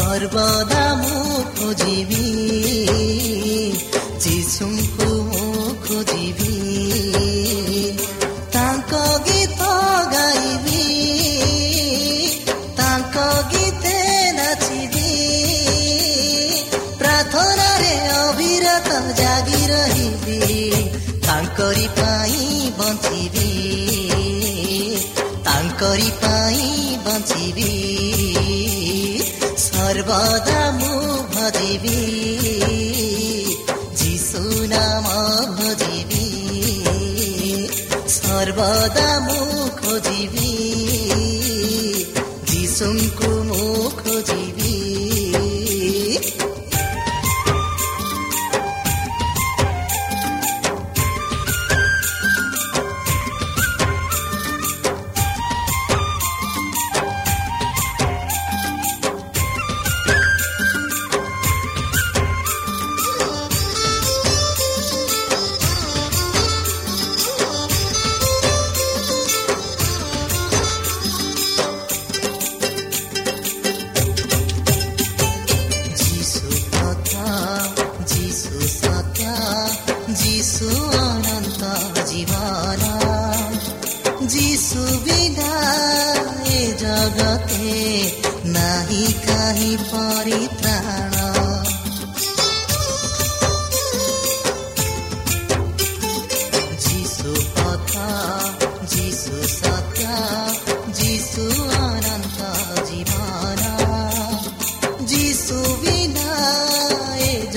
ସର୍ବଦା ମୁଁ ଖୋଜିବି ଯୀଶୁଙ୍କୁ ମୁଁ ଖୋଜିବି ତାଙ୍କ ଗୀତ ଗାଇବି ତାଙ୍କ ଗୀତେ ନାଚିବି ପ୍ରାର୍ଥନାରେ ଅବିରତ ଜାଗି ରହିବି ତାଙ୍କରି ପାଇଁ ବଞ୍ଚିବି ତାଙ୍କରି सर्वदामु भदेवी जीसु नाम भदेवी सर्वदा मुखी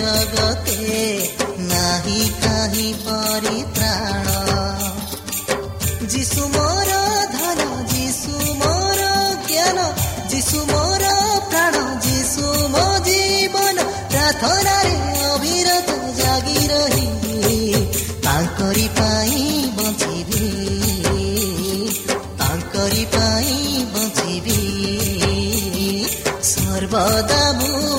ଜଗତେ ନାହିଁ କାହିଁ ପରିତ୍ରାଣ ଯିଶୁ ମୋର ଧନ ଯୀଶୁ ମୋର ଜ୍ଞାନ ଯିଶୁ ମୋର ପ୍ରାଣ ଯୀଶୁ ମୋ ଜୀବନ ପ୍ରାର୍ଥନାରେ ଅବିରତ ଜାଗି ରହିବି ତାଙ୍କରି ପାଇଁ ବଞ୍ଚିବି ତାଙ୍କରି ପାଇଁ ବଞ୍ଚିବି ସର୍ବଦା ମୁଁ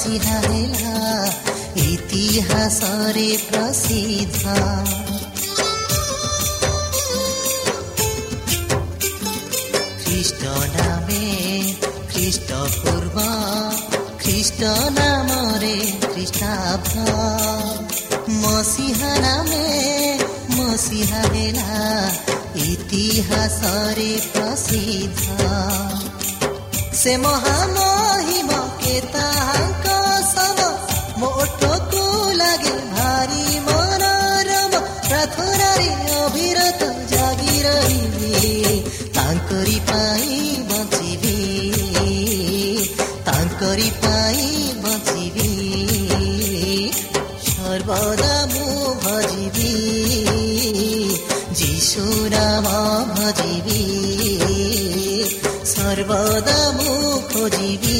प्रसिद्ध होला इतिहास रे प्रसिद्ध नाम নামে খ্রিস্ট পূর্ব খ্রিস্ট নামরে খ্রিস্টাব্দ মসিহা নামে মসিহা হেলা ইতিহাসরে প্রসিদ্ধ সে মহামহিম কেতা ଭଜିବି ସର୍ବଦା ମୁଁ ଖୋଜିବି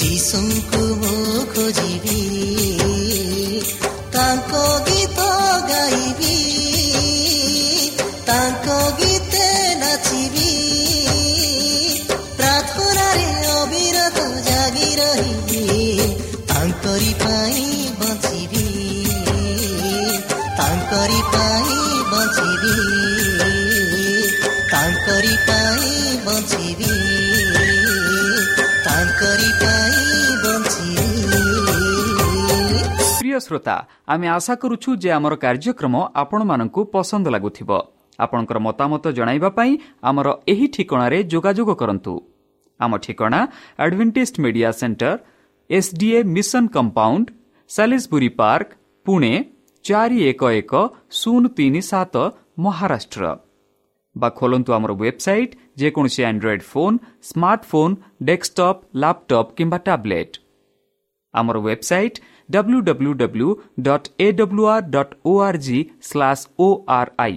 ଯୀଶୁଙ୍କୁ ମୁଁ ଖୋଜିବି ତାଙ୍କ ଗୀତ ଗାଇବି ତାଙ୍କ ଗୀତେ ନାଚିବି ପ୍ରାର୍ଥନାରେ ଅବିରତ ଜାଗି ରହିବି ତାଙ୍କରି ପାଇଁ ବଞ୍ଚିବି ତାଙ୍କରି ପାଇଁ ବଞ୍ଚିବି କରି ପାଇ ବଞ୍ଚିବି କାମ କରି ପାଇ ବଞ୍ଚିବି ପ୍ରିୟ ଶ୍ରୋତା ଆମେ ଆଶା କରୁଛୁ ଯେ ଆମର କାର୍ଯ୍ୟକ୍ରମ ଆପଣମାନଙ୍କୁ ପସନ୍ଦ ଲାଗୁଥିବ ଆପଣଙ୍କର ମତାମତ ଜଣାଇବା ପାଇଁ ଆମର ଏହି ଠିକଣାରେ ଯୋଗାଯୋଗ କରନ୍ତୁ ଆମ ଠିକଣା advantage media centre SDA mission compound Salisbury park Pune ଚାରି ଏକ ଏକ ଶୂନ ତିନି ସାତ ମହାରାଷ୍ଟ୍ର বা ଖୋଲନ୍ତୁ ଆମର ୱେବସାଇଟ୍ ଯେକୌଣସି android phone smartphone desktop laptop କିମ୍ବା ଟ୍ୟାବ୍ଲେଟ୍ ଆମର website W W W dot A W R dot O R G slash O R I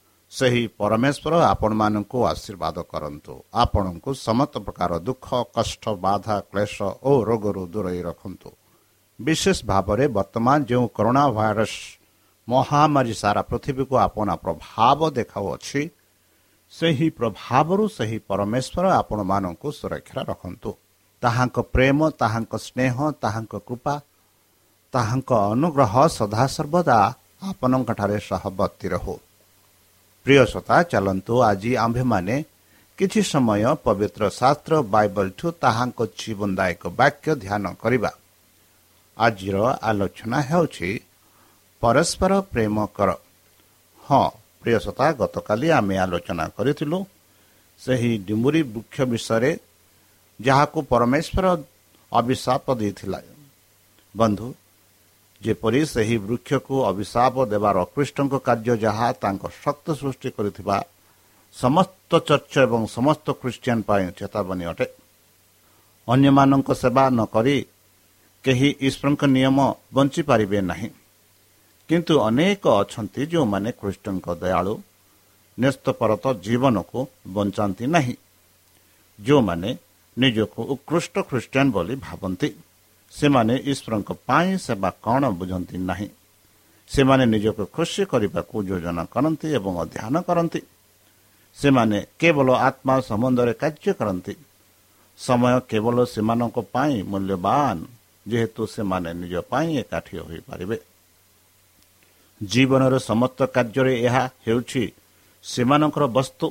ସେହି ପରମେଶ୍ୱର ଆପଣମାନଙ୍କୁ ଆଶୀର୍ବାଦ କରନ୍ତୁ। ଆପଣଙ୍କୁ ସମସ୍ତ ପ୍ରକାର ଦୁଃଖ କଷ୍ଟ ବାଧା କ୍ଲେଶ ଓ ରୋଗରୁ ଦୂରେଇ ରଖନ୍ତୁ। ବିଶେଷ ଭାବରେ ବର୍ତ୍ତମାନ ଯେଉଁ କରୋନା ଭାଇରସ ମହାମାରୀ ସାରା ପୃଥିବୀକୁ ଆପଣା ପ୍ରଭାବ ଦେଖାଉଅଛି ସେହି ପ୍ରଭାବରୁ ସେହି ପରମେଶ୍ୱର ଆପଣମାନଙ୍କୁ ସୁରକ୍ଷା ରଖନ୍ତୁ। ତାହାଙ୍କ ପ୍ରେମ ତାହାଙ୍କ ସ୍ନେହ ତାହାଙ୍କ କୃପା ତାହାଙ୍କ ଅନୁଗ୍ରହ ସଦାସର୍ବଦା ଆପଣଙ୍କଠାରେ ସହବର୍ତ୍ତୀ ରହୁ। ପ୍ରିୟ ଶ୍ରୋତା ଚାଲନ୍ତୁ ଆଜି ଆମ୍ଭେମାନେ କିଛି ସମୟ ପବିତ୍ର ଶାସ୍ତ୍ର ବାଇବଲଠୁ ତାହାଙ୍କ ଜୀବନଦାୟକ ବାକ୍ୟ ଧ୍ୟାନ କରିବା ଆଜିର ଆଲୋଚନା ହେଉଛି ପରସ୍ପର ପ୍ରେମ କର ହଁ ପ୍ରିୟ ଶ୍ରୋତା ଗତକାଲି ଆମେ ଆଲୋଚନା କରିଥିଲୁ ସେହି ଡିମ୍ବୁରି ବୃକ୍ଷ ବିଷୟରେ ଯାହାକୁ ପରମେଶ୍ୱର ଅଭିଶାପ ଦେଇଥିଲା। ବନ୍ଧୁ ଯେପରି ସେହି ବୃକ୍ଷକୁ ଅଭିଶାପ ଦେବାର ଅକୃଷ୍ଟଙ୍କ କାର୍ଯ୍ୟ ଯାହା ତାଙ୍କ ଶକ୍ତ ସୃଷ୍ଟି କରିଥିବା ସମସ୍ତ ଚର୍ଚ୍ଚ ଏବଂ ସମସ୍ତ ଖ୍ରୀଷ୍ଟିଆନ ପାଇଁ ଚେତାବନୀ ଅଟେ। ଅନ୍ୟମାନଙ୍କ ସେବା ନ କରି କେହି ଈଶ୍ୱରଙ୍କ ନିୟମ ବଞ୍ଚିପାରିବେ ନାହିଁ। କିନ୍ତୁ ଅନେକ ଅଛନ୍ତି ଯେଉଁମାନେ ଖ୍ରୀଷ୍ଟଙ୍କ ଦୟାଳୁ ନ୍ୟସ୍ତପରତ ଜୀବନକୁ ବଞ୍ଚାନ୍ତି ନାହିଁ ଯେଉଁମାନେ ନିଜକୁ ଉତ୍କୃଷ୍ଟ ଖ୍ରୀଷ୍ଟିଆନ ବୋଲି ଭାବନ୍ତି। ସେମାନେ ଈଶ୍ୱରଙ୍କ ପାଇଁ ସେବା କ'ଣ ବୁଝନ୍ତି ନାହିଁ। ସେମାନେ ନିଜକୁ ଖୁସି କରିବାକୁ ଯୋଜନା କରନ୍ତି ଏବଂ ଅଧ୍ୟୟନ କରନ୍ତି। ସେମାନେ କେବଳ ଆତ୍ମା ସମ୍ବନ୍ଧରେ କାର୍ଯ୍ୟ କରନ୍ତି। ସମୟ କେବଳ ସେମାନଙ୍କ ପାଇଁ ମୂଲ୍ୟବାନ ଯେହେତୁ ସେମାନେ ନିଜ ପାଇଁ ଏକାଠି ହୋଇପାରିବେ। ଜୀବନର ସମସ୍ତ କାର୍ଯ୍ୟରେ ଏହା ହେଉଛି ସେମାନଙ୍କର ବସ୍ତୁ।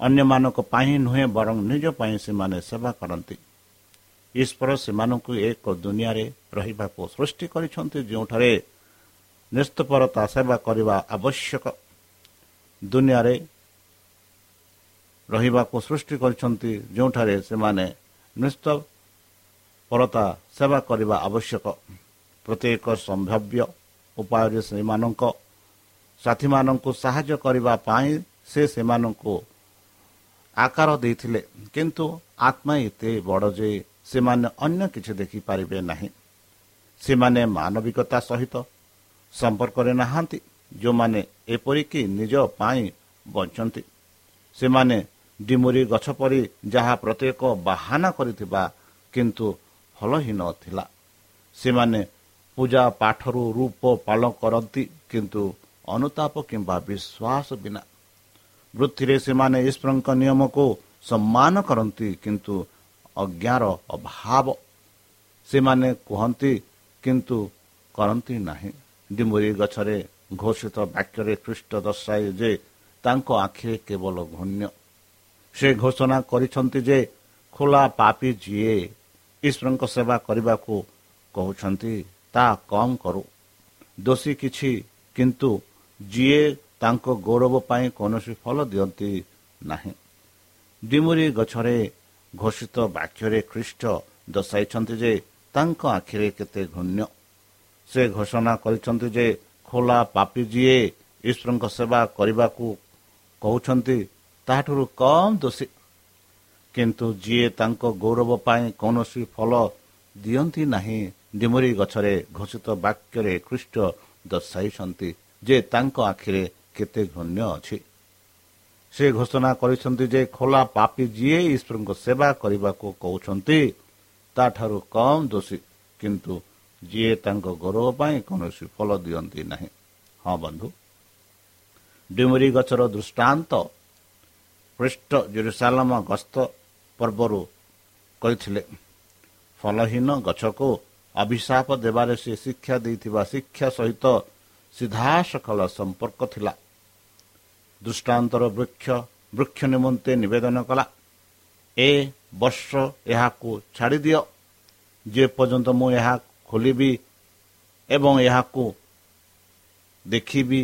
ଅନ୍ୟମାନଙ୍କ ପାଇଁ ନୁହେଁ ବରଂ ନିଜ ପାଇଁ ସେମାନେ ସେବା କରନ୍ତି। ଈଶ୍ୱର ସେମାନଙ୍କୁ ଏକ ଦୁନିଆରେ ରହିବାକୁ ସୃଷ୍ଟି କରିଛନ୍ତି ଯେଉଁଠାରେ ନିସ୍ତପରତା ସେବା କରିବା ଆବଶ୍ୟକ। ଦୁନିଆରେ ରହିବାକୁ ସୃଷ୍ଟି କରିଛନ୍ତି ଯେଉଁଠାରେ ସେମାନେ ନିସ୍ତପରତା ସେବା କରିବା ଆବଶ୍ୟକ। ପ୍ରତ୍ୟେକ ସମ୍ଭାବ୍ୟ ଉପାୟରେ ସେମାନଙ୍କ ସାଥୀମାନଙ୍କୁ ସାହାଯ୍ୟ କରିବା ପାଇଁ ସେ ସେମାନଙ୍କୁ ଆକାର ଦେଇଥିଲେ। କିନ୍ତୁ ଆତ୍ମା ଏତେ ବଡ଼ ଯେ ସେମାନେ ଅନ୍ୟ କିଛି ଦେଖିପାରିବେ ନାହିଁ। ସେମାନେ ମାନବିକତା ସହିତ ସମ୍ପର୍କରେ ନାହାନ୍ତି ଯେଉଁମାନେ ଏପରିକି ନିଜ ପାଇଁ ବଞ୍ଚନ୍ତି। ସେମାନେ ଡିମୁରି ଗଛ ପରି ଯାହା ପ୍ରତ୍ୟେକ ବାହାନା କରିଥିବା କିନ୍ତୁ ଫଳହୀନ ଥିଲା। ସେମାନେ ପୂଜା ପାଠରୁ ରୂପ ପାଳନ କରନ୍ତି କିନ୍ତୁ ଅନୁତାପ କିମ୍ବା ବିଶ୍ୱାସ ବିନା। ବୃତ୍ତିରେ ସେମାନେ ଈଶ୍ୱରଙ୍କ ନିୟମକୁ ସମ୍ମାନ କରନ୍ତି କିନ୍ତୁ ଅଜ୍ଞାର ଅଭାବ। ସେମାନେ କୁହନ୍ତି କିନ୍ତୁ କରନ୍ତି ନାହିଁ। ଡିମ୍ବୁରି ଗଛରେ ଘୋଷିତ ବାକ୍ୟରେ ଖ୍ରୀଷ୍ଟ ଦର୍ଶାଏ ଯେ ତାଙ୍କ ଆଖିରେ କେବଳ ଘୂଣ୍ୟ। ସେ ଘୋଷଣା କରିଛନ୍ତି ଯେ ଖୋଲା ପାପି ଯିଏ ଈଶ୍ୱରଙ୍କ ସେବା କରିବାକୁ କହୁଛନ୍ତି ତାହା କମ୍ କରୁ। ଦୋଷୀ କିଛି କିନ୍ତୁ ଯିଏ ତାଙ୍କ ଗୌରବ ପାଇଁ କୌଣସି ଫଳ ଦିଅନ୍ତି ନାହିଁ। ଡିମୁରି ଗଛରେ ଘୋଷିତ ବାକ୍ୟରେ ଖ୍ରୀଷ୍ଟ ଦର୍ଶାଇଛନ୍ତି ଯେ ତାଙ୍କ ଆଖିରେ କେତେ ଘୂଣ୍ୟ। ସେ ଘୋଷଣା କରିଛନ୍ତି ଯେ ଖୋଲା ପାପି ଯିଏ ଈଶ୍ୱରଙ୍କ ସେବା କରିବାକୁ କହୁଛନ୍ତି ତାହାଠାରୁ କମ୍ ଦୋଷୀ। କିନ୍ତୁ ଯିଏ ତାଙ୍କ ଗୌରବ ପାଇଁ କୌଣସି ଫଳ ଦିଅନ୍ତି ନାହିଁ ଡିମୁରି ଗଛରେ ଘୋଷିତ ବାକ୍ୟରେ ଖ୍ରୀଷ୍ଟ ଦର୍ଶାଇଛନ୍ତି ଯେ ତାଙ୍କ ଆଖିରେ କେତେ ଘୂଣ୍ୟ ଅଛି। ସେ ଘୋଷଣା କରିଛନ୍ତି ଯେ ଖୋଲା ପାପି ଯିଏ ଈଶ୍ୱରଙ୍କ ସେବା କରିବାକୁ କହୁଛନ୍ତି ତାଠାରୁ କମ୍ ଦୋଷୀ। କିନ୍ତୁ ଯିଏ ତାଙ୍କ ଗୌରବ ପାଇଁ କୌଣସି ଫଳ ଦିଅନ୍ତି ନାହିଁ। ହଁ ବନ୍ଧୁ। ଡିମୁରି ଗଛର ଦୃଷ୍ଟାନ୍ତ ପୃଷ୍ଠ ଜେରୁସାଲମ ଗସ୍ତ ପର୍ବରୁ କହିଥିଲେ ଫଳହୀନ ଗଛକୁ ଅଭିଶାପ ଦେବାରେ ସେ ଶିକ୍ଷା ଦେଇଥିବା ଶିକ୍ଷା ସହିତ ସିଧାସଖଳ ସମ୍ପର୍କ ଥିଲା। ଦୃଷ୍ଟାନ୍ତର ବୃକ୍ଷ ବୃକ୍ଷ ନିମନ୍ତେ ନିବେଦନ କଲା ଏ ବର୍ଷ ଏହାକୁ ଛାଡ଼ିଦିଅ। ଯେପର୍ଯ୍ୟନ୍ତ ମୁଁ ଏହା ଖୋଲିବି ଏବଂ ଏହାକୁ ଦେଖିବି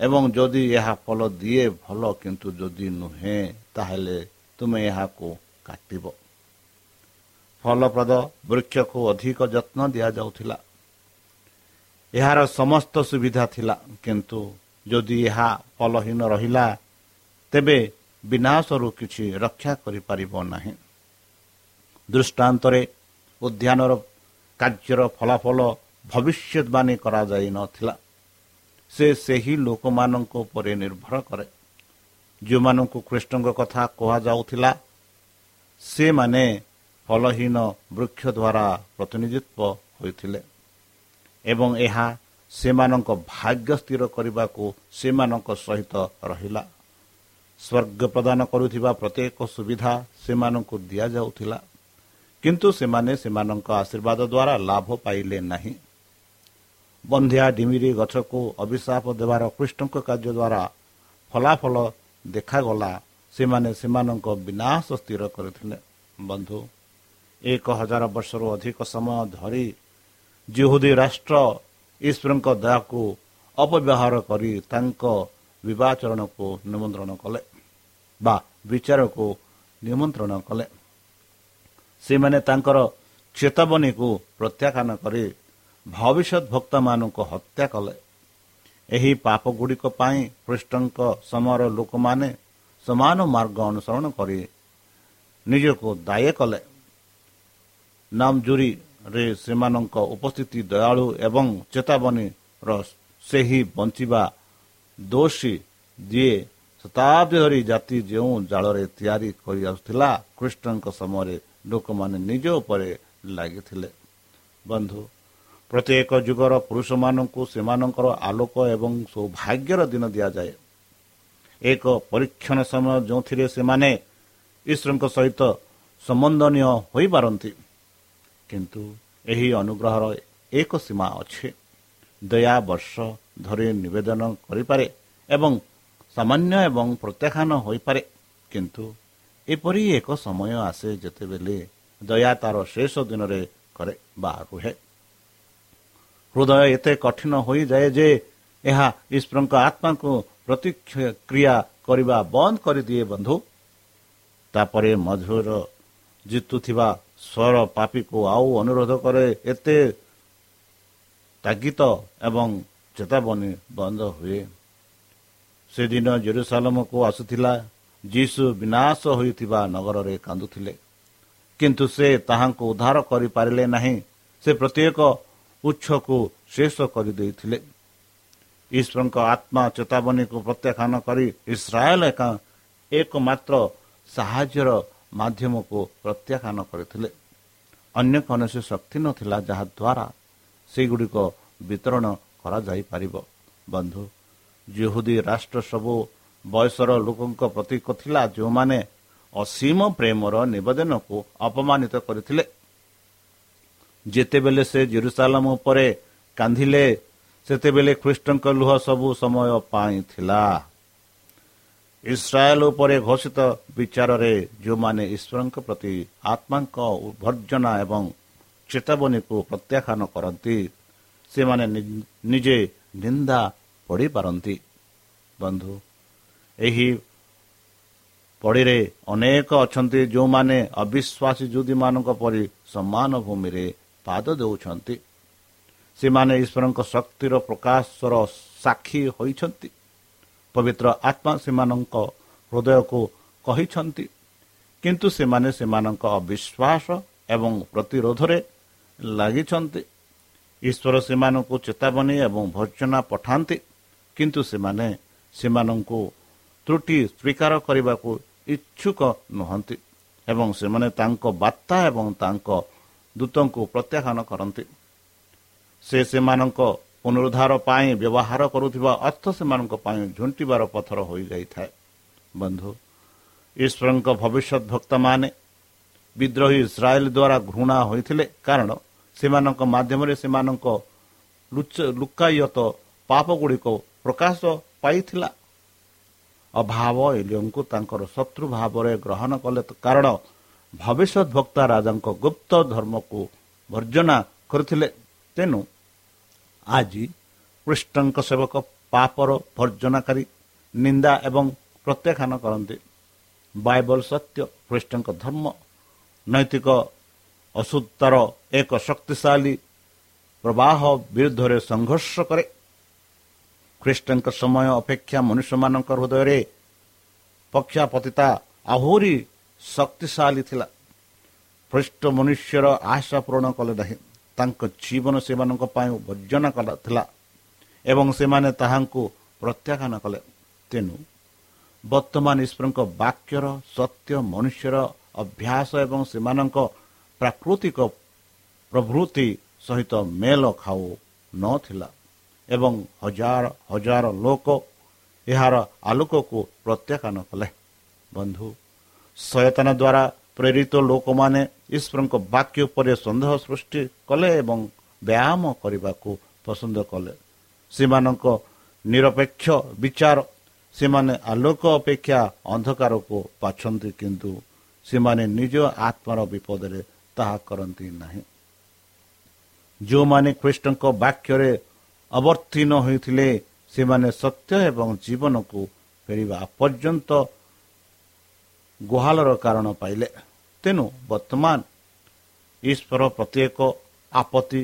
ଏବଂ ଯଦି ଏହା ଫଳ ଦିଏ ଭଲ କିନ୍ତୁ ଯଦି ନୁହେଁ ତାହେଲେ ତୁମେ ଏହାକୁ କାଟିବ। ଫଳପ୍ରଦ ବୃକ୍ଷକୁ ଅଧିକ ଯତ୍ନ ଦିଆଯାଉଥିଲା। ଏହାର ସମସ୍ତ ସୁବିଧା ଥିଲା କିନ୍ତୁ ଯଦି ଏହା ଫଲହୀନ ରହିଲା ତେବେ ବିନାଶରୁ କିଛି ରକ୍ଷା କରିପାରିବ ନାହିଁ। ଦୃଷ୍ଟାନ୍ତରେ ଉଦ୍ୟାନର କାର୍ଯ୍ୟର ଫଳାଫଳ ଭବିଷ୍ୟତବାଣୀ କରାଯାଇନଥିଲା ସେ ସେହି ଲୋକମାନଙ୍କ ଉପରେ ନିର୍ଭର କରେ। ଯେଉଁମାନଙ୍କୁ କୃଷ୍ଣଙ୍କ କଥା କୁହାଯାଉଥିଲା ସେମାନେ ଫଳହୀନ ବୃକ୍ଷ ଦ୍ୱାରା ପ୍ରତିନିଧିତ୍ୱ ହୋଇଥିଲେ ଏବଂ ଏହା ସେମାନଙ୍କ ଭାଗ୍ୟ ସ୍ଥିର କରିବାକୁ ସେମାନଙ୍କ ସହିତ ରହିଲା। ସ୍ୱର୍ଗ ପ୍ରଦାନ କରୁଥିବା ପ୍ରତ୍ୟେକ ସୁବିଧା ସେମାନଙ୍କୁ ଦିଆଯାଉଥିଲା। କିନ୍ତୁ ସେମାନେ ସେମାନଙ୍କ ଆଶୀର୍ବାଦ ଦ୍ୱାରା ଲାଭ ପାଇଲେ ନାହିଁ। ବନ୍ଧିଆ ଡିମିରି ଗଛକୁ ଅଭିଶାପ ଦେବାର କୃଷ୍ଣଙ୍କ କାର୍ଯ୍ୟ ଦ୍ୱାରା ଫଳାଫଳ ଦେଖାଗଲା। ସେମାନେ ସେମାନଙ୍କ ବିନାଶ ସ୍ଥିର କରିଥିଲେ। ବନ୍ଧୁ ଏକ ହଜାର ବର୍ଷରୁ ଅଧିକ ସମୟ ଧରି ଜିହୁଦୀ ରାଷ୍ଟ୍ର ଈଶ୍ୱରଙ୍କ ଦୟାକୁ ଅପବ୍ୟବହାର କରି ତାଙ୍କ ବିବାଚରଣକୁ ନିମନ୍ତ୍ରଣ କଲେ ବା ବିଚାରକୁ ନିମନ୍ତ୍ରଣ କଲେ। ସେମାନେ ତାଙ୍କର ଚେତାବନୀକୁ ପ୍ରତ୍ୟାଖ୍ୟାନ କରି ଭବିଷ୍ୟତ ଭକ୍ତମାନଙ୍କୁ ହତ୍ୟା କଲେ। ଏହି ପାପଗୁଡ଼ିକ ପାଇଁ ଖ୍ରୀଷ୍ଟଙ୍କ ସମୟର ଲୋକମାନେ ସମାନ ମାର୍ଗ ଅନୁସରଣ କରି ନିଜକୁ ଦାୟ କଲେ। ନାମଜୁରୀରେ ସେମାନଙ୍କ ଉପସ୍ଥିତି ଦୟାଳୁ ଏବଂ ଚେତାବନୀର ସେହି ବଞ୍ଚିବା ଦୋଷୀ ଯିଏ ଶତାବ୍ଦୀ ଧରି ଜାତି ଯେଉଁ ଜାଳରେ ତିଆରି କରିଆସୁଥିଲା କୃଷ୍ଣଙ୍କ ସମୟରେ ଲୋକମାନେ ନିଜ ଉପରେ ଲାଗିଥିଲେ। ବନ୍ଧୁ ପ୍ରତ୍ୟେକ ଯୁଗର ପୁରୁଷମାନଙ୍କୁ ସେମାନଙ୍କର ଆଲୋକ ଏବଂ ସୌଭାଗ୍ୟର ଦିନ ଦିଆଯାଏ। ଏକ ପରୀକ୍ଷଣ ସମୟ ଯେଉଁଥିରେ ସେମାନେ ଈଶ୍ୱରଙ୍କ ସହିତ ସମ୍ବନ୍ଧନୀୟ ହୋଇପାରନ୍ତି। କିନ୍ତୁ ଏହି ଅନୁଗ୍ରହର ଏକ ସୀମା ଅଛି। ଦୟା ବର୍ଷ ଧରି ନିବେଦନ କରିପାରେ ଏବଂ ସାମାନ୍ୟ ଏବଂ ପ୍ରତ୍ୟାଖ୍ୟାନ ହୋଇପାରେ। କିନ୍ତୁ ଏପରି ଏକ ସମୟ ଆସେ ଯେତେବେଳେ ଦୟା ତାର ଶେଷ ଦିନରେ କରେ ବା ରୁହେ। ହୃଦୟ ଏତେ କଠିନ ହୋଇଯାଏ ଯେ ଏହା ଈଶ୍ୱରଙ୍କ ଆତ୍ମାକୁ ପ୍ରତିକ୍ରିୟା କରିବା ବନ୍ଦ କରିଦିଏ ବନ୍ଧୁ। ତାପରେ ମଧୁର ଜିତୁଥିବା ସ୍ୱର ପାପିକୁ ଆଉ ଅନୁରୋଧ କରେ ଏତେ ତାଗିତ ଏବଂ ଚେତାବନୀ ବନ୍ଦ ହୁଏ। ସେଦିନ ଜେରୁସାଲମକୁ ଆସୁଥିଲା ଯୀଶୁ ବିନାଶ ହୋଇଥିବା ନଗରରେ କାନ୍ଦୁଥିଲେ। କିନ୍ତୁ ସେ ତାହାଙ୍କୁ ଉଦ୍ଧାର କରିପାରିଲେ ନାହିଁ ସେ ପ୍ରତ୍ୟେକ ଉତ୍ସକୁ ଶେଷ କରିଦେଇଥିଲେ। ଈଶ୍ୱରଙ୍କ ଆତ୍ମା ଚେତାବନୀକୁ ପ୍ରତ୍ୟାଖ୍ୟାନ କରି ଇସ୍ରାଏଲ ଏକା ଏକମାତ୍ର ସାହାଯ୍ୟର ମାଧ୍ୟମକୁ ପ୍ରତ୍ୟାଖ୍ୟାନ କରିଥିଲେ। ଅନ୍ୟ କୌଣସି ଶକ୍ତି ନଥିଲା ଯାହାଦ୍ୱାରା ସେଗୁଡ଼ିକ ବିତରଣ କରାଯାଇପାରିବ। ବନ୍ଧୁ ଜେହୁଦୀ ରାଷ୍ଟ୍ର ସବୁ ବୟସର ଲୋକଙ୍କ ପ୍ରତୀକ ଥିଲା ଯେଉଁମାନେ ଅସୀମ ପ୍ରେମର ନିବେଦନକୁ ଅପମାନିତ କରିଥିଲେ। ଯେତେବେଳେ ସେ ଜେରୁସାଲାମ ଉପରେ କାନ୍ଦିଲେ ସେତେବେଳେ ଖ୍ରୀଷ୍ଟଙ୍କ ଲୁହ ସବୁ ସମୟ ପାଇଁ ଥିଲା। ଇସ୍ରାଏଲ ଉପରେ ଘୋଷିତ ବିଚାରରେ ଯେଉଁମାନେ ଈଶ୍ୱରଙ୍କ ପ୍ରତି ଆତ୍ମାଙ୍କ ଭର୍ଜନା ଏବଂ ଚେତାବନୀକୁ ପ୍ରତ୍ୟାଖ୍ୟାନ କରନ୍ତି ସେମାନେ ନିଜେ ନିନ୍ଦା ପଡ଼ିପାରନ୍ତି। ବନ୍ଧୁ ଏହି ପଡ଼ିରେ ଅନେକ ଅଛନ୍ତି ଯେଉଁମାନେ ଅବିଶ୍ୱାସୀ ଯୁଦୀମାନଙ୍କ ପରି ସମାନ ଭୂମିରେ ପାଦ ଦେଉଛନ୍ତି। ସେମାନେ ଈଶ୍ୱରଙ୍କ ଶକ୍ତିର ପ୍ରକାଶର ସାକ୍ଷୀ ହୋଇଛନ୍ତି। ପବିତ୍ର ଆତ୍ମା ସେମାନଙ୍କ ହୃଦୟକୁ କହିଛନ୍ତି। କିନ୍ତୁ ସେମାନେ ସେମାନଙ୍କ ଅବିଶ୍ୱାସ ଏବଂ ପ୍ରତିରୋଧରେ ଲାଗିଛନ୍ତି। ଈଶ୍ୱର ସେମାନଙ୍କୁ ଚେତାବନୀ ଏବଂ ଭର୍ଜନା ପଠାନ୍ତି। କିନ୍ତୁ ସେମାନେ ସେମାନଙ୍କୁ ତ୍ରୁଟି ସ୍ୱୀକାର କରିବାକୁ ଇଚ୍ଛୁକ ନୁହନ୍ତି ଏବଂ ସେମାନେ ତାଙ୍କ ବାର୍ତ୍ତା ଏବଂ ତାଙ୍କ ଦୂତଙ୍କୁ ପ୍ରତ୍ୟାଖ୍ୟାନ କରନ୍ତି। ସେ ସେମାନଙ୍କ ପୁନରୁଦ୍ଧାର ପାଇଁ ବ୍ୟବହାର କରୁଥିବା ଅର୍ଥ ସେମାନଙ୍କ ପାଇଁ ଝୁଣ୍ଟିବାର ପଥର ହୋଇଯାଇଥାଏ। ବନ୍ଧୁ ଈଶ୍ୱରଙ୍କ ଭବିଷ୍ୟତ ଭକ୍ତମାନେ ବିଦ୍ରୋହୀ ଇସ୍ରାଏଲ ଦ୍ୱାରା ଘୃଣା ହୋଇଥିଲେ କାରଣ ସେମାନଙ୍କ ମାଧ୍ୟମରେ ସେମାନଙ୍କ ଲୁକାୟତ ପାପ ଗୁଡ଼ିକ ପ୍ରକାଶ ପାଇଥିଲା। ଅଭାବ ଏଲିଓଙ୍କୁ ତାଙ୍କର ଶତ୍ରୁ ଭାବରେ ଗ୍ରହଣ କଲେ କାରଣ ଭବିଷ୍ୟତ ଭକ୍ତା ରାଜାଙ୍କ ଗୁପ୍ତ ଧର୍ମକୁ ବର୍ଜନା କରିଥିଲେ। ତେଣୁ ଆଜି କୃଷ୍ଣଙ୍କ ସେବକ ପାପର ଭର୍ଜନାକାରୀ ନିନ୍ଦା ଏବଂ ପ୍ରତ୍ୟାଖ୍ୟାନ କରନ୍ତି। ବାଇବଲ ସତ୍ୟ ଖ୍ରୀଷ୍ଟଙ୍କ ଧର୍ମ ନୈତିକ ଅଶୁଦ୍ଧତାର ଏକ ଶକ୍ତିଶାଳୀ ପ୍ରବାହ ବିରୁଦ୍ଧରେ ସଂଘର୍ଷ କରେ। ଖ୍ରୀଷ୍ଟଙ୍କ ସମୟ ଅପେକ୍ଷା ମନୁଷ୍ୟମାନଙ୍କ ହୃଦୟରେ ପକ୍ଷାପତିତା ଆହୁରି ଶକ୍ତିଶାଳୀ ଥିଲା। ଖ୍ରୀଷ୍ଟ ମନୁଷ୍ୟର ଆଶା ପୂରଣ କଲେ ନାହିଁ। ତାଙ୍କ ଜୀବନ ସେମାନଙ୍କ ପାଇଁ ବର୍ଜନା ଥିଲା ଏବଂ ସେମାନେ ତାହାଙ୍କୁ ପ୍ରତ୍ୟାଖ୍ୟାନ କଲେ। ତେଣୁ ବର୍ତ୍ତମାନ ଈଶ୍ୱରଙ୍କ ବାକ୍ୟର ସତ୍ୟ ମନୁଷ୍ୟର ଅଭ୍ୟାସ ଏବଂ ସେମାନଙ୍କ ପ୍ରାକୃତିକ ପ୍ରଭୃତି ସହିତ ମେଲ ଖାଉ ନଥିଲା ଏବଂ ହଜାର ହଜାର ଲୋକ ଏହାର ଆଲୋକକୁ ପ୍ରତ୍ୟାଖ୍ୟାନ କଲେ। ବନ୍ଧୁ ସଚେତନ ଦ୍ୱାରା ପ୍ରେରିତ ଲୋକମାନେ ଈଶ୍ୱରଙ୍କ ବାକ୍ୟ ଉପରେ ସନ୍ଦେହ ସୃଷ୍ଟି କଲେ ଏବଂ ବ୍ୟାୟାମ କରିବାକୁ ପସନ୍ଦ କଲେ। ସେମାନଙ୍କ ନିରପେକ୍ଷ ବିଚାର ସେମାନେ ଆଲୋକ ଅପେକ୍ଷା ଅନ୍ଧକାରକୁ ବାଛନ୍ତି କିନ୍ତୁ ସେମାନେ ନିଜ ଆତ୍ମାର ବିପଦରେ ତାହା କରନ୍ତି ନାହିଁ। ଯେଉଁମାନେ ଖ୍ରୀଷ୍ଟଙ୍କ ବାକ୍ୟରେ ଅବତୀର୍ଣ୍ଣ ହୋଇଥିଲେ ସେମାନେ ସତ୍ୟ ଏବଂ ଜୀବନକୁ ଫେରିବା ପର୍ଯ୍ୟନ୍ତ ଗୁହାଲର କାରଣ ପାଇଲେ। ତେଣୁ ବର୍ତ୍ତମାନ ଈଶ୍ୱର ପ୍ରତ୍ୟେକ ଆପତ୍ତି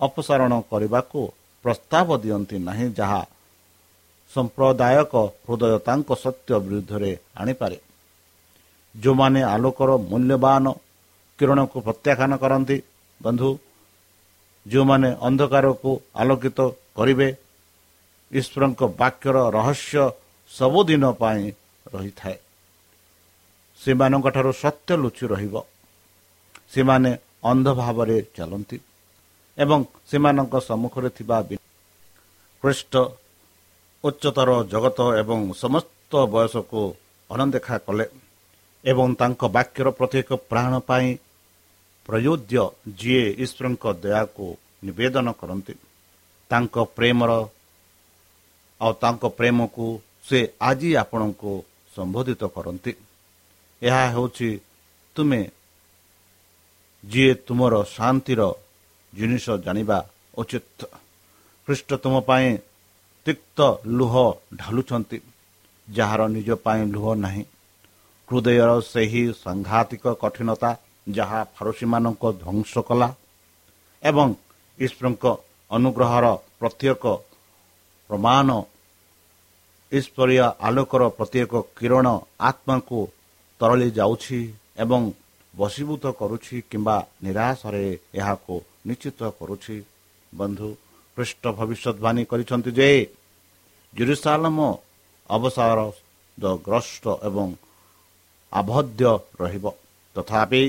ଅପସାରଣ କରିବାକୁ ପ୍ରସ୍ତାବ ଦିଅନ୍ତି ନାହିଁ ଯାହା ସମ୍ପ୍ରଦାୟକ ହୃଦୟ ତାଙ୍କ ସତ୍ୟ ବିରୁଦ୍ଧରେ ଆଣିପାରେ। ଯେଉଁମାନେ ଆଲୋକର ମୂଲ୍ୟବାନ କିରଣକୁ ପ୍ରତ୍ୟାଖ୍ୟାନ କରନ୍ତି ବନ୍ଧୁ ଯେଉଁମାନେ ଅନ୍ଧକାରକୁ ଆଲୋକିତ କରିବେ ଈଶ୍ୱରଙ୍କ ବାକ୍ୟର ରହସ୍ୟ ସବୁଦିନ ପାଇଁ ରହିଥାଏ। ସେମାନଙ୍କଠାରୁ ସତ୍ୟ ଲୁଚି ରହିବ। ସେମାନେ ଅନ୍ଧ ଭାବରେ ଚାଲନ୍ତି ଏବଂ ସେମାନଙ୍କ ସମ୍ମୁଖରେ ଥିବା ଖ୍ରୀଷ୍ଟ ଉଚ୍ଚତର ଜଗତ ଏବଂ ସମସ୍ତ ବୟସକୁ ଅନଦେଖା କଲେ ଏବଂ ତାଙ୍କ ବାକ୍ୟର ପ୍ରତ୍ୟେକ ପ୍ରାଣ ପାଇଁ ପ୍ରଯୋଜ୍ୟ ଯିଏ ଈଶ୍ୱରଙ୍କ ଦୟାକୁ ନିବେଦନ କରନ୍ତି। ତାଙ୍କ ପ୍ରେମର ଆଉ ତାଙ୍କ ପ୍ରେମକୁ ସେ ଆଜି ଆପଣଙ୍କୁ ସମ୍ବୋଧିତ କରନ୍ତି। ଏହା ହେଉଛି ତୁମେ ଯିଏ ତୁମର ଶାନ୍ତିର ଜିନିଷ ଜାଣିବା ଉଚିତ। ଖ୍ରୀଷ୍ଟ ତୁମ ପାଇଁ ତିକ୍ତ ଲୁହ ଢାଲୁଛନ୍ତି ଯାହାର ନିଜ ପାଇଁ ଲୁହ ନାହିଁ। ହୃଦୟର ସେହି ସାଂଘାତିକ କଠିନତା ଯାହା ଫାରୁସୀମାନଙ୍କ ଧ୍ୱଂସ କଲା ଏବଂ ଈଶ୍ୱରଙ୍କ ଅନୁଗ୍ରହର ପ୍ରତ୍ୟେକ ପ୍ରମାଣ ଈଶ୍ୱରୀୟ ଆଲୋକର ପ୍ରତ୍ୟେକ କିରଣ ଆତ୍ମାକୁ ତରଳି ଯାଉଛି ଏବଂ ବଶୀଭୂତ କରୁଛି କିମ୍ବା ନିରାଶରେ ଏହାକୁ ନିଶ୍ଚିତ କରୁଛି। ବନ୍ଧୁ ପୃଷ୍ଠ ଭବିଷ୍ୟତବାଣୀ କରିଛନ୍ତି ଯେ ଜେରୁସାଲମ ଅବସାରଗ୍ରସ୍ତ ଏବଂ ଆବଦ୍ଧ ରହିବ। ତଥାପି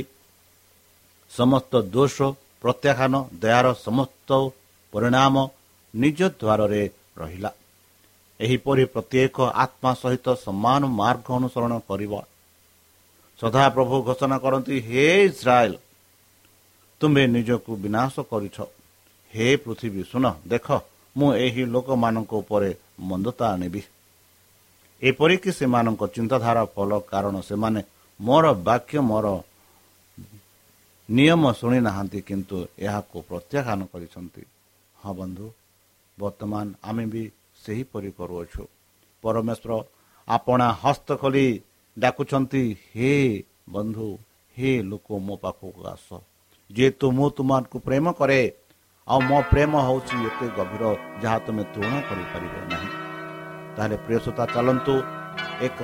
ସମସ୍ତ ଦୋଷ ପ୍ରତ୍ୟାଖ୍ୟାନ ଦୟାର ସମସ୍ତ ପରିଣାମ ନିଜ ଦ୍ୱାରରେ ରହିଲା। ଏହିପରି ପ୍ରତ୍ୟେକ ଆତ୍ମା ସହିତ ସମାନ ମାର୍ଗ ଅନୁସରଣ କରିବ। ସଦାପ୍ରଭୁ ଘୋଷଣା କରନ୍ତି ହେ ଇସ୍ରାଏଲ ତୁମେ ନିଜକୁ ବିନାଶ କରିଛ। ହେ ପୃଥିବୀ ଶୁଣ ଦେଖ ମୁଁ ଏହି ଲୋକମାନଙ୍କ ଉପରେ ମନ୍ଦତା ଆଣିବି। ଏପରିକି ସେମାନଙ୍କ ଚିନ୍ତାଧାରା ଫଲ କାରଣ ସେମାନେ ମୋର ବାକ୍ୟ ମୋର ନିୟମ ଶୁଣି ନାହାନ୍ତି କିନ୍ତୁ ଏହାକୁ ପ୍ରତ୍ୟାଖ୍ୟାନ କରିଛନ୍ତି। ହଁ ବନ୍ଧୁ ବର୍ତ୍ତମାନ ଆମେ ବି ସେହିପରି କରୁଅଛୁ। ପରମେଶ୍ୱର ଆପଣା ହସ୍ତ ଖୋଲି ଡାକୁଛନ୍ତି ହେ ବନ୍ଧୁ ହେ ଲୋକ ମୋ ପାଖକୁ ଆସ। ଯେହେତୁ ମୁଁ ତୁମକୁ ପ୍ରେମ କରେ ଆଉ ମୋ ପ୍ରେମ ହେଉଛି ଏତେ ଗଭୀର ଯାହା ତୁମେ ତୁଳନା କରିପାରିବ ନାହିଁ। ତାହେଲେ ପ୍ରିୟସତା ଚାଲନ୍ତୁ ଏକ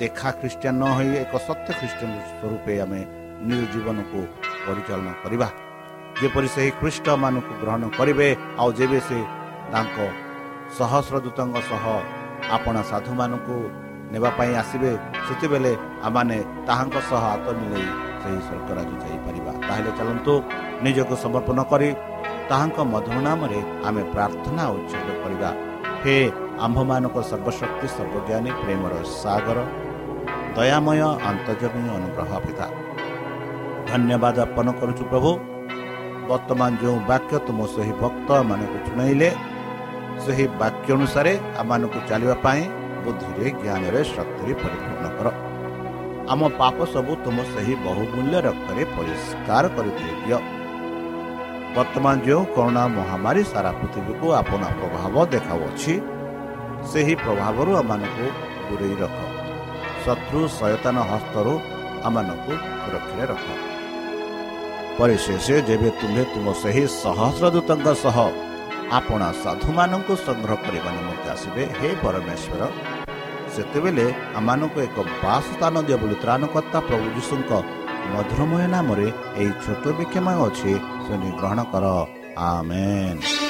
ଦେଖା ଖ୍ରୀଷ୍ଟିଆନ ନ ହୋଇ ଏକ ସତ୍ୟ ଖ୍ରୀଷ୍ଟିଆନ ସ୍ୱରୂପେ ଆମେ ନିଜ ଜୀବନକୁ ପରିଚାଳନା କରିବା। ଯେପରି ସେହି ଖ୍ରୀଷ୍ଟମାନଙ୍କୁ ଗ୍ରହଣ କରିବେ ଆଉ ଯେବେ ସେ ତାଙ୍କ ସହସ୍ର ଦୂତଙ୍କ ସହ ଆପଣା ସାଧୁମାନଙ୍କୁ ନେବା ପାଇଁ ଆସିବେ ସେତେବେଳେ ଆମମାନେ ତାହାଙ୍କ ସହ ହାତ ମିଳେଇ ସେହି ସ୍ୱର୍ଗରାଜ ଯାଇପାରିବା। ତାହେଲେ ଚାଲନ୍ତୁ ନିଜକୁ ସମର୍ପଣ କରି ତାହାଙ୍କ ମଧୁର ନାମରେ ଆମେ ପ୍ରାର୍ଥନା ଉଚ୍ଛେଦ କରିବା। ହେ ଆମ୍ଭମାନଙ୍କ ସର୍ବଶକ୍ତି ସର୍ବଜ୍ଞାନୀ ପ୍ରେମର ସାଗର ଦୟାମୟ ଆନ୍ତର୍ଜମୀ ଅନୁଗ୍ରହ ପିତା। ଧନ୍ୟବାଦ ଅର୍ପଣ କରୁଛୁ ପ୍ରଭୁ। ବର୍ତ୍ତମାନ ଯେଉଁ ବାକ୍ୟ ତୁମ ସେହି ଭକ୍ତମାନଙ୍କୁ ଶୁଣାଇଲେ ସେହି ବାକ୍ୟ ଅନୁସାରେ ଆମମାନଙ୍କୁ ଚାଲିବା ପାଇଁ ବୁଦ୍ଧିରେ ଜ୍ଞାନରେ ଶକ୍ତିରେ ପରିପୂର୍ଣ୍ଣ କର। ଆମ ପାପ ସବୁ ତୁମ ସେହି ବହୁମୂଲ୍ୟ ରକ୍ତରେ ପରିଷ୍କାର କରିଦିଅ ବର୍ତ୍ତମାନ ଯେଉଁ କରୋନା ମହାମାରୀ ସାରା ପୃଥିବୀକୁ ଆପଣ ପ୍ରଭାବ ଦେଖାଉଅଛି ସେହି ପ୍ରଭାବରୁ ଆମମାନଙ୍କୁ ଦୂରେଇ ରଖ। ଶତ୍ରୁ ସୟତାନ ହସ୍ତରୁ ଆମମାନଙ୍କୁ ସୁରକ୍ଷାରେ ରଖ। ପରିଶେଷ ଯେବେ ତୁମେ ତୁମ ସେହି ସହସ୍ରଦୂତଙ୍କ ସହ ଆପଣା ସାଧୁମାନଙ୍କୁ ସଂଗ୍ରହ କରିବା ନିମନ୍ତେ ଆସିବେ ହେ ପରମେଶ୍ୱର ସେତେବେଳେ ଆମମାନଙ୍କୁ ଏକ ବାସ ସ୍ଥାନ ଦିଅ ବୋଲି ତ୍ରାଣକର୍ତ୍ତା ପ୍ରଭୁ ଯୀଶୁଙ୍କ ମଧୁରମୟ ନାମରେ ଏହି ଛୋଟ ବିକ୍ଷମୟ ଅଛି ଶୁଣି ଗ୍ରହଣ କର। ଆମେନ୍।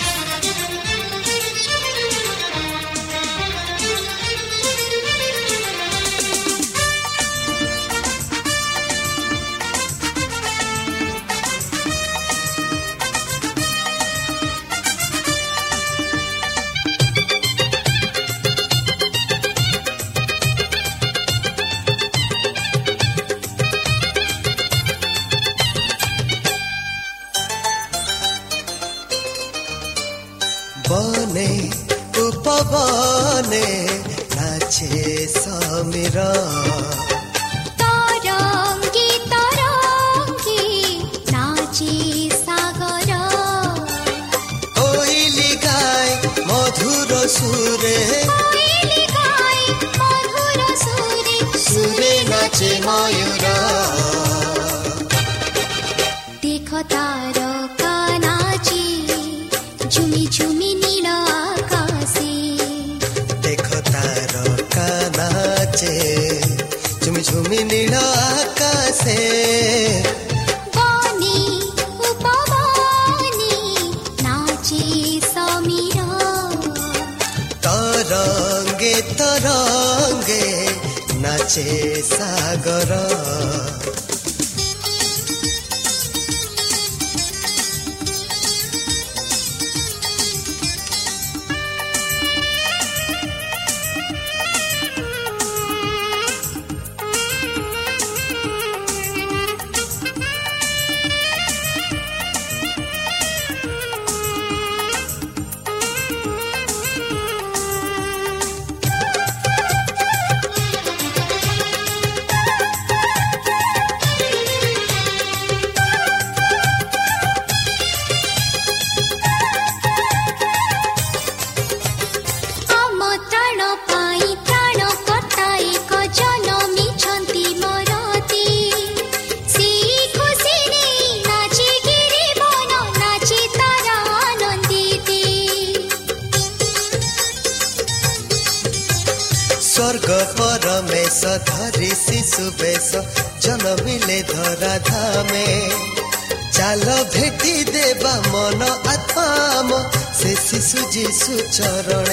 सुचरण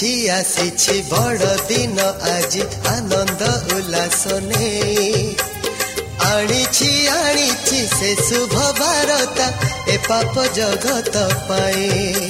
ଆସିଛି ଆସିଛି ବଡ଼ ଦିନ ଆଜି ଆନନ୍ଦ ଉଲ୍ଲାସ ନେଇ ଆଣିଛି ଆଣିଛି ସେ ଶୁଭ ବାରତା ଏ ପାପ ଜଗତ ପାଇଁ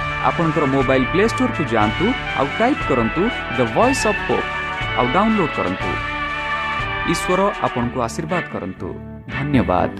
आपणकर मोबाइल प्ले स्टोर को जान्तु आउ टाइप करतु द वॉइस ऑफ होप आउ डाउनलोड करन्तु ईश्वर आपनको आशीर्वाद करतु धन्यवाद